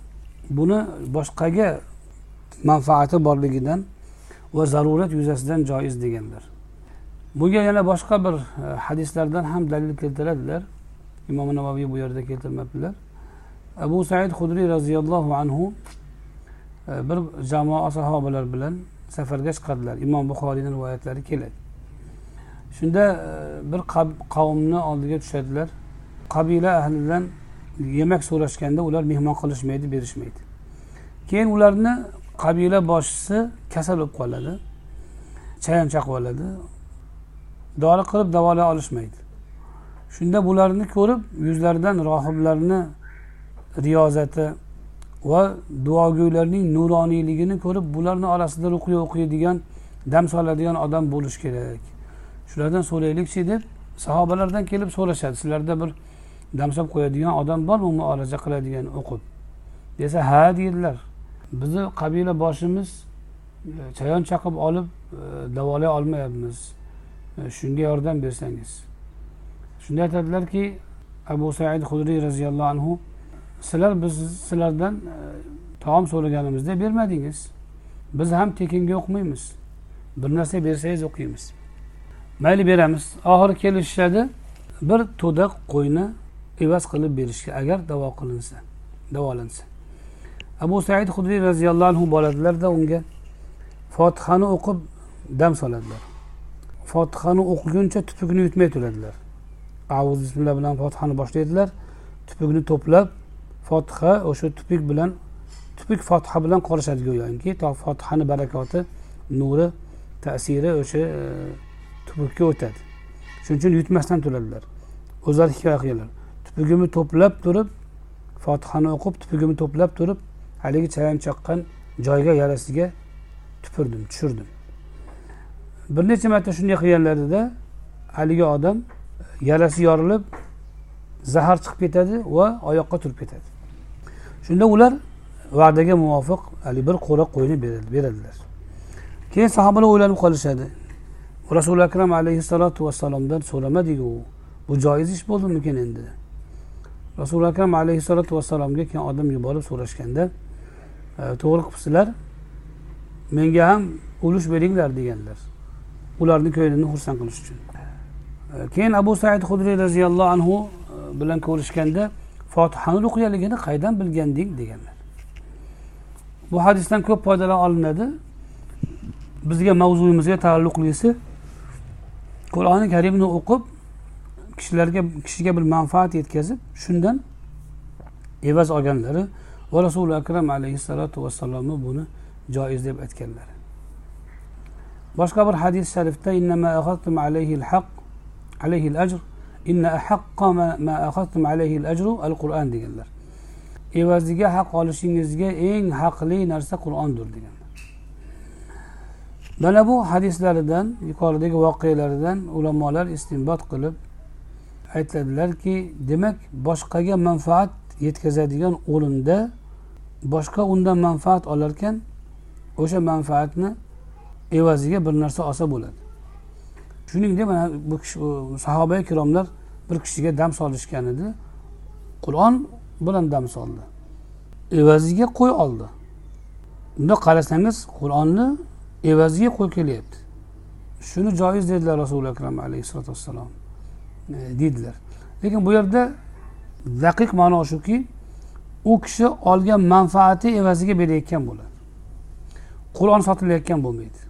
buni boshqaga manfaati borligidan va zarurat yuzasidan joiz deganlar. Bunga yana boshqa bir e, hadislardan ham dalil keltiradilar. Imom navoiy bu yerda keltirmabdilar. Abu said hudriy roziyallohu anhu e, bir jamoa sahobalar bilan safarga chiqadilar. Imom buxoriyni rivoyatlari keladi. Shunda e, bir qavmni oldiga tushadilar. Qabila ahlidan yemak so'rashganda ular mehmon qilishmaydi berishmaydi. Keyin ularni qabila boshchisi kasal bo'lib qoladi chayon chaqib oladi dori qilib davolay olishmaydi. Shunda bularni ko'rib yuzlaridan rohiblarni riyozati va duogo'ylarning nuroniyligini ko'rib bularni orasida ruqya o'qiydigan dam soladigan odam bo'lishi kerak. Shulardan so'raylikchi deb sahobalardan kelib so'rashadi. Sizlarda bir damsab qo'yadigan odam bormi muolaja qiladigan o'qib. Desa ha deydilar. Bizni qabila boshimiz e, chayon chaqib olib e, davolay olmayapmiz. E, shunga yordam bersangiz. Shunda aytadilarki abu said hudriy roziyallohu anhu sizlar biz sizlardan taom so'raganimizda bermadingiz. Biz ham tekinga o'qimaymiz bir narsa bersangiz o'qiymiz. Mayli beramiz. Oxiri kelishishadi. Bir to'da qo'yni evaz qilib berishga agar davo qilinsa davolansa. Abu said hudriy roziyallohu anhu boradilarda unga fotihani o'qib dam soladilar. Fotihani o'qiguncha tupugini yutmay turadilar. Avuz bismillah bilan fotihani boshlaydilar. Tupugni to'plab fotiha o'sha tupuk bilan tupuk fotiha bilan qorishadi go'yoki. To fotihani barakoti nuri ta'siri o'sha e, tupukka o'tadi. Shuning uchun yutmasdan turadilar. O'zlari hikoya qilganlar tupugimni to'plab turib fotihani o'qib tupugimni to'plab turib haligi chayon chaqqan joyga yarasiga tupurdim tushirdim. Bir necha marta shunday qilganlarida haligi odam e, yarasi yorilib zahar chiqib ketadi va oyoqqa turib ketadi. Shunda ular va'daga muvofiq haligi bir qo'ra qo'yni beradilar. Keyin sahobalar o'ylanib qolishadi. Rasuli akram alayhissalotu vassalomdan so'ramadiku bu joiz ish bo'ldimikin endi? Rasuli akram alayhissalotu vassalomga keyin odam yuborib so'rashganda e, to'g'ri qilibsizlar menga ham ulush beringlar deganlar. Ularni ko'nglini xursand qilish uchun. E, keyin abu said hudriy roziyallohu anhu e, bilan ko'rishganda fotihani ruqyaligini qaydan bilganding? deganlar. Bu hadisdan ko'p foydalar olinadi. Bizga mavzuyimizga taalluqlisi qur'oni karimni o'qib kishilarga kishiga bir manfaat yetkazib shundan evaz olganlari va rasuli akram alayhissalotu vassalomni buni joiz deb aytganlari. Boshqa bir hadis sharifda alayhi inna ahaqqa ma alayhi deganlar. Evaziga haq olishingizga eng haqli narsa qur'ondir deganlar. Mana bu hadislaridan yuqoridagi voqealardan ulamolar istinbot qilib aytadilarki demak boshqaga manfaat yetkazadigan o'rinda boshqa undan manfaat olarkan o'sha manfaatni evaziga bir narsa olsa bo'ladi. Shuningdek mana bu kishi sahoba ikromlar bir kishiga dam solishgan edi. Qur'on bilan dam soldi. Evaziga qo'y oldi. Bundoq qarasangiz qur'onni evaziga qo'y kelyapti. Shuni joiz dedilar rasuli akram alayhissalotu vassalom E, deydilar. Lekin bu yerda daqiq ma'no shuki u kishi olgan manfaati evaziga berayotgan bo'ladi. Qur'on sotilayotgan bo'lmaydi.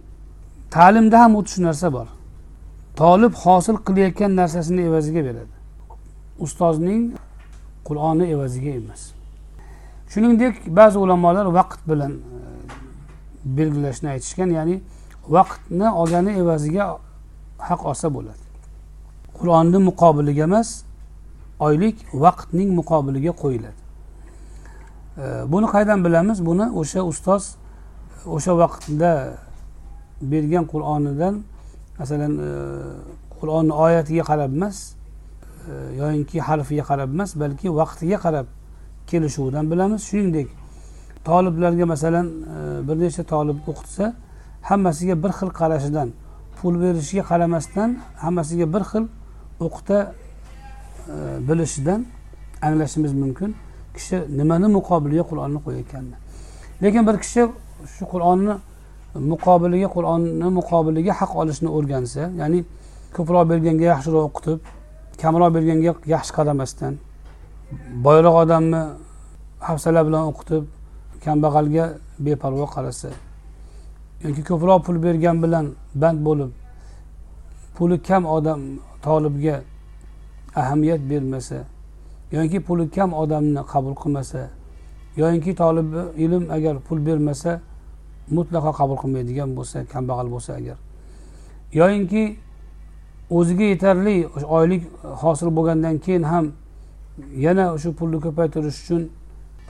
Ta'limda ham xuddi shu narsa bor. Tolib hosil qilayotgan narsasini evaziga beradi. Ustozning qur'oni evaziga emas. Shuningdek ba'zi ulamolar vaqt bilan e, belgilashni aytishgan ya'ni vaqtni olgani evaziga haq olsa bo'ladi. Qur'onni muqobiliga emas oylik vaqtning muqobiliga qo'yiladi. Buni qaydan bilamiz? Buni o'sha ustoz o'sha vaqtda bergan qur'onidan masalan e, qur'onni oyatiga qarab emas e, yoyinki harfiga qarab emas balki vaqtiga qarab kelishuvidan bilamiz. Shuningdek toliblarga masalan e, bir nechta tolib o'qitsa hammasiga bir xil qarashidan pul berishiga qaramasdan hammasiga bir xil o'qita e, bilishidan anglashimiz mumkin. Kishi nimani muqobiliga qur'onni qo'yayotganini lekin bir kishi shu qur'onni muqobiliga qur'onni muqobiliga haq olishni o'rgansa ya'ni ko'proq berganga yaxshiroq o'qitib kamroq berganga yaxshi qaramasdan boyroq odamni hafsala bilan o'qitib kambag'alga beparvo qarasa yoki ko'proq pul bergan bilan band bo'lib puli kam odam tolibga ahamiyat bermasa yoki puli kam odamni qabul qilmasa yoyinki tolib ilm agar pul bermasa mutlaqo qabul qilmaydigan bo'lsa kambag'al bo'lsa agar. Yoyinki o'ziga yetarli oylik hosil bo'lgandan keyin ham yana shu pulni ko'paytirish uchun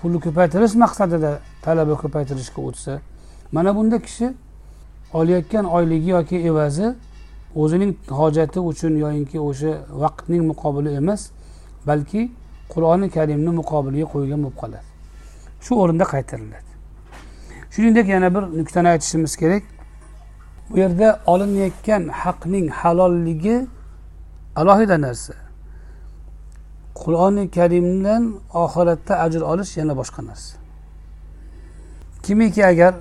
pulni ko'paytirish maqsadida talaba ko'paytirishga o'tsa mana bunda kishi olayotgan oyligi yoki evazi o'zining hojati uchun yoyinki o'sha vaqtning muqobili emas balki qur'oni karimni muqobiliga qo'yilgan bo'lib qoladi. Shu o'rinda qaytariladi. Shuningdek yana bir nuqtani aytishimiz kerak. Bu yerda olinayotgan haqning halolligi alohida narsa. Qur'oni karimdan oxiratda ajr olish yana boshqa narsa. Kimiki agar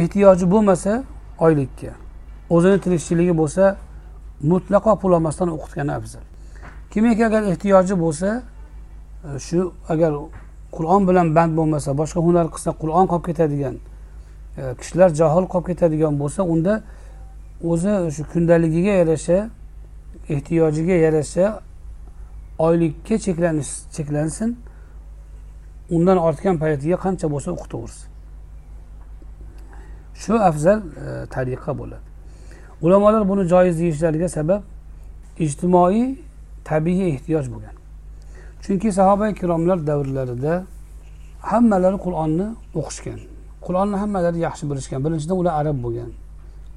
ehtiyoji bo'lmasa oylikka o'zini tirikchiligi bo'lsa mutlaqo pul olmasdan o'qitgani afzal. Kimiki agar ehtiyoji bo'lsa e, shu agar qur'on bilan band bo'lmasa boshqa hunar qilsa qur'on qolib ketadigan e, kishilar johil qolib ketadigan bo'lsa unda o'zi shu kundaligiga yarasha ehtiyojiga yarasha oylikka cheklanish cheklansin undan ortgan paytiga qancha bo'lsa o'qitaversin. Shu afzal e, tariqa bo'ladi. Ulamolar buni joiz deyishlariga sabab ijtimoiy tabiiy ehtiyoj bo'lgan. Chunki sahoba ikromlar davrlarida hammalari qur'onni o'qishgan. Qur'onni hammalari yaxshi bilishgan. Birinchidan ular arab bo'lgan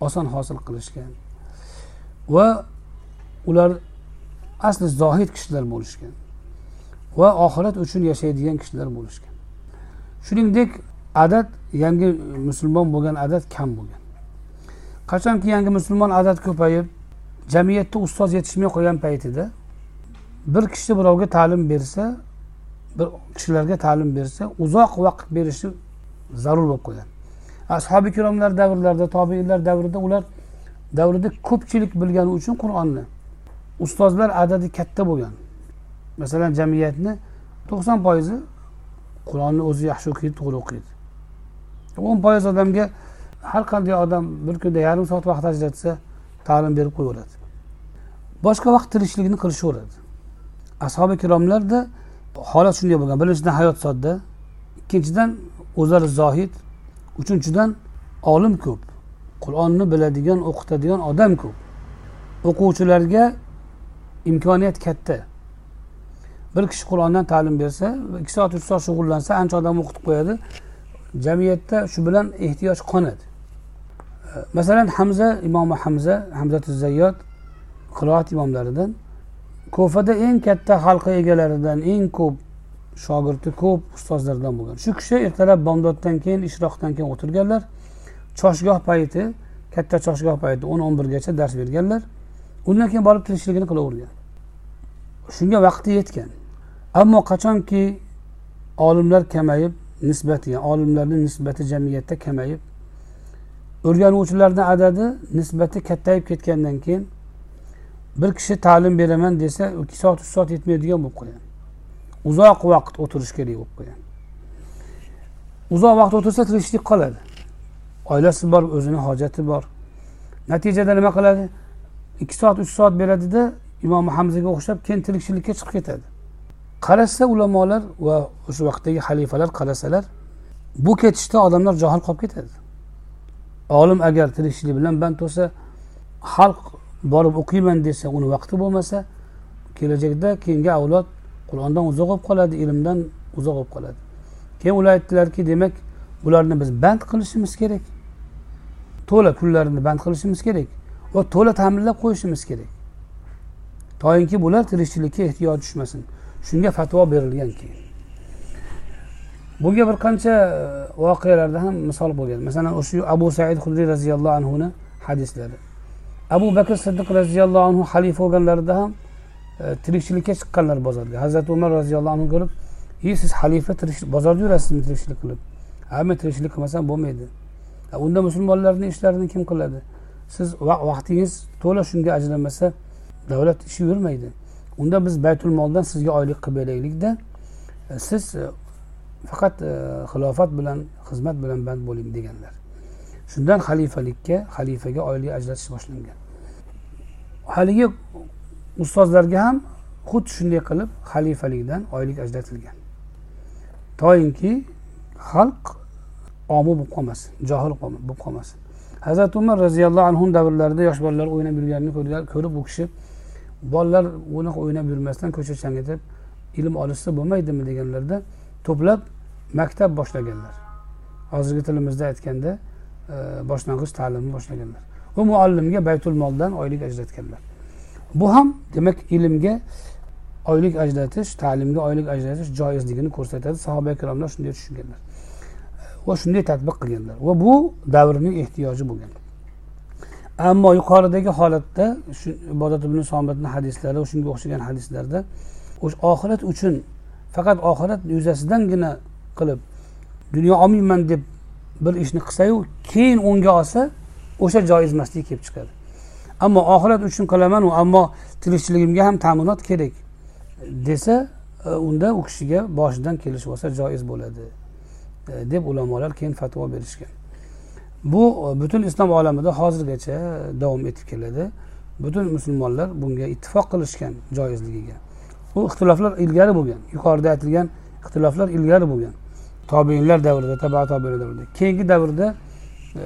oson hosil qilishgan va ular asli zohid kishilar bo'lishgan va oxirat uchun yashaydigan kishilar bo'lishgan. Shuningdek adad yangi musulmon bo'lgan adad kam bo'lgan. Qachonki yangi musulmon adad ko'payib jamiyatda ustoz yetishmay qolgan paytida bir kishi birovga ta'lim bersa bir kishilarga ta'lim bersa uzoq vaqt berishi zarur bo'lib qolgan. Ashobi ikromlar davrlarida tobeinlar davrida ular davrida ko'pchilik bilgani uchun qur'onni ustozlar adadi katta bo'lgan. Masalan jamiyatni to'qson foizi qur'onni o'zi yaxshi o'qiydi to'g'ri o'qiydi. O'n foiz odamga har qanday odam bir kunda yarim soat vaqt ajratsa ta'lim berib qo'yaveradi. Boshqa vaqt tirikchilikni qilishaveradi. Ashobi ikromlarda holat shunday bo'lgan. Birinchidan hayot sodda ikkinchidan o'zlari zohid uchinchidan olim ko'p qur'onni biladigan o'qitadigan odam ko'p. O'quvchilarga imkoniyat katta. Bir kishi qur'ondan ta'lim bersa ikki soat uch soat shug'ullansa ancha odam o'qitib qo'yadi. Jamiyatda shu bilan ehtiyoj qonadi. Masalan hamza imomi hamza hamzatu zayyod qiroat imomlaridan. Ko'fada eng katta halqa egalaridan eng ko'p shogirdi ko'p ustozlardan bo'lgan. Shu kishi ertalab bomdoddan keyin ishroqdan keyin o'tirganlar. Choshgoh payti katta choshgoh payti o'n o'n birgacha dars berganlar. Undan keyin borib tirikchiligini qilavergan. Shunga vaqti yetgan. Ammo qachonki olimlar kamayib nisbati olimlarni nisbati jamiyatda kamayib o'rganuvchilarni adadi nisbati kattayib ketgandan keyin bir kishi ta'lim beraman desa ikki soat uch soat yetmaydigan bo'lib qolgan uzoq vaqt o'tirish kerak bo'lib qolgan uzoq vaqt o'tirsa tirikchilik qoladi. Oilasi bor o'zini hojati bor. Natijada nima qiladi? Ikki soat uch soat beradida imom hamzaga o'xshab keyin tirikchilikka chiqib ketadi. Qarasa ulamolar va o'sha vaqtdagi xalifalar qarasalar bu ketishda odamlar johil qolib ketadi. Olim agar tirikchilik bilan band bo'lsa xalq borib o'qiyman desa uni vaqti bo'lmasa kelajakda keyingi avlod qur'ondan uzoq bo'lib qoladi ilmdan uzoq bo'lib qoladi. Keyin ular aytdilarki demak ularni biz band qilishimiz kerak. To'la kunlarini band qilishimiz kerak va to'la ta'minlab qo'yishimiz kerak. Toinki bular tirikchilikka ehtiyoj tushmasin. Shunga fatvo berilgan keyin. Bunga bir qancha e, voqealarda ham misol bo'lgan. Masalan o'sha abu said hudriy roziyallohu anhuni hadislari. Abu bakr siddiq roziyallohu anhu xalifa bo'lganlarida ham e, tirikchilikka chiqqanlar bozorga. Hazrati umar roziyallohu anhu ko'rib ey siz xalifa bozorda yurasizmi tirikchilik qilib? Ha men tirikchilik qilmasam bo'lmaydi. Unda musulmonlarni ishlarini kim qiladi? Siz vaqtingiz to'la shunga ajramasa davlat ishi yurmaydi. Unda biz baytul moldan sizga oylik qilib beraylikda e, siz e, faqat e, xilofat bilan xizmat bilan band bo'ling deganlar. Shundan xalifalikka xalifaga oylik ajratish boshlangan. Haligi ustozlarga ham xuddi shunday qilib xalifalikdan oylik ajratilgan. Toinki xalq omi bo'lib qolmasin johil bo'lib qolmasin. Hazrati umar roziyallohu anhu davrlarida yosh bolalar o'ynab yurganini ko'rib u kishi bolalar unaqa o'ynab yurmasdan ko'cha changitib ilm olishsa bo'lmaydimi? deganlarda to'plab maktab boshlaganlar. Hozirgi tilimizda aytganda e, boshlang'ich ta'limni boshlaganlar. U muallimga baytul moldan oylik ajratganlar. Bu ham demak ilmga oylik ajratish ta'limga oylik ajratish joizligini ko'rsatadi. Sahoba ikromlar shunday tushunganlar. E, va shunday tadbiq qilganlar. Va bu davrning ehtiyoji bo'lgan. Ammo yuqoridagi holatda shu ibodat ibn somitni hadislari shunga o'xshagan hadislarda o'sha oxirat uchun faqat oxirat yuzasidangina qilib dunyo olmayman deb bir ishni qilsayu keyin o'nga olsa o'sha joiz emasligi kelib chiqadi. Ammo oxirat uchun qilamanu ammo tirikchiligimga ham ta'minot kerak desa e, unda u kishiga boshidan kelishib olsa joiz bo'ladi e, deb ulamolar keyin fatvo berishgan. Bu e, butun islom olamida hozirgacha davom etib keladi. Butun musulmonlar bunga ittifoq qilishgan joizligiga. Bu ixtiloflar ilgari bo'lgan yuqorida aytilgan ixtiloflar ilgari bo'lgan. Tobeinlar davrida taba tobeinlar davrida. Keyingi davrda e,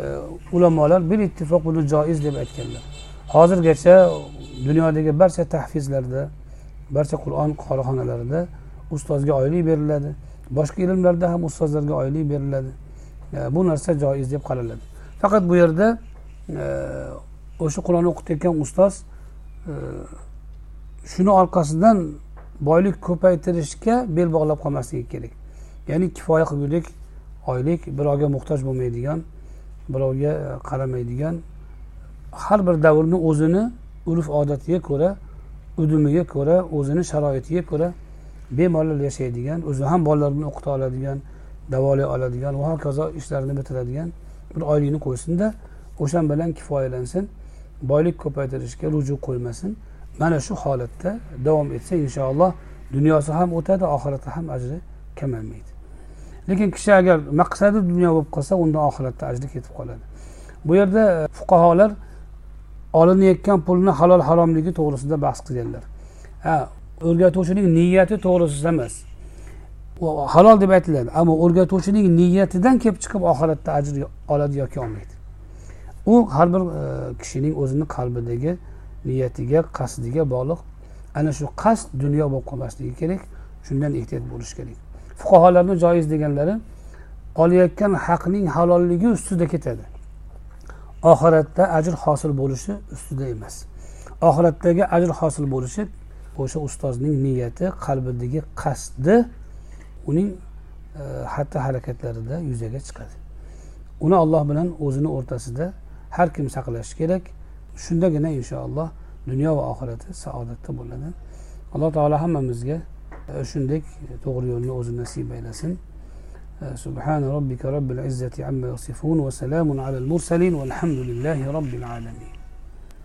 ulamolar bir ittifoq buni joiz deb aytganlar. Hozirgacha dunyodagi barcha tahfizlarda barcha qur'on qorixonalarida ustozga oylik beriladi boshqa ilmlarda ham ustozlarga oylik beriladi. E, bu narsa joiz deb qaraladi. Faqat bu yerda e, o'sha qur'on o'qitayotgan ustoz e, shuni orqasidan boylik ko'paytirishga bel bog'lab qolmasligi kerak. Ya'ni kifoya qilgulik oylik birovga muhtoj bo'lmaydigan birovga e, qaramaydigan har bir davrni o'zini urf odatiga ko'ra udumiga ko'ra o'zini sharoitiga ko'ra bemalol yashaydigan o'zi ham bolalarini o'qita oladigan davolay oladigan va hokazo ishlarini bitiradigan bir oylikni qo'ysinda o'shan bilan kifoyalansin boylik ko'paytirishga ruju qo'ymasin. Mana shu holatda davom etsa inshaalloh dunyosi ham o'tadi oxirati ham ajri kamaymaydi. Lekin kishi agar maqsadi dunyo bo'lib qolsa unda oxiratda ajri ketib qoladi. Bu yerda e, fuqarolar olinayotgan pulni halol haromligi to'g'risida bahs qilganlar. Ha o'rgatuvchining niyati to'g'risida emas. Halol deb aytiladi ammo o'rgatuvchining niyatidan kelib chiqib oxiratda ajr oladi yoki olmaydi. U har bir e, kishining o'zini qalbidagi niyatiga qasdiga bog'liq. Ana shu qasd dunyo bo'lib qolmasligi kerak shundan ehtiyot bo'lish kerak. Fuqarolarni joiz deganlari olayotgan haqning halolligi ustida ketadi. Oxiratda ajr hosil bo'lishi ustida emas. Oxiratdagi ajr hosil bo'lishi o'sha ustozning niyati qalbidagi qasdi uning e, xatti harakatlarida yuzaga chiqadi. Uni olloh bilan o'zini o'rtasida har kim saqlashi kerak. Shundagina inshaalloh dunyo va oxirati saodatda bo'ladi alloh taolo hammamizga e, shunday to'g'ri yo'lni o'zi nasib aylasin سبحان ربك رب العزة عما يصفون وسلام على المرسلين والحمد لله رب العالمين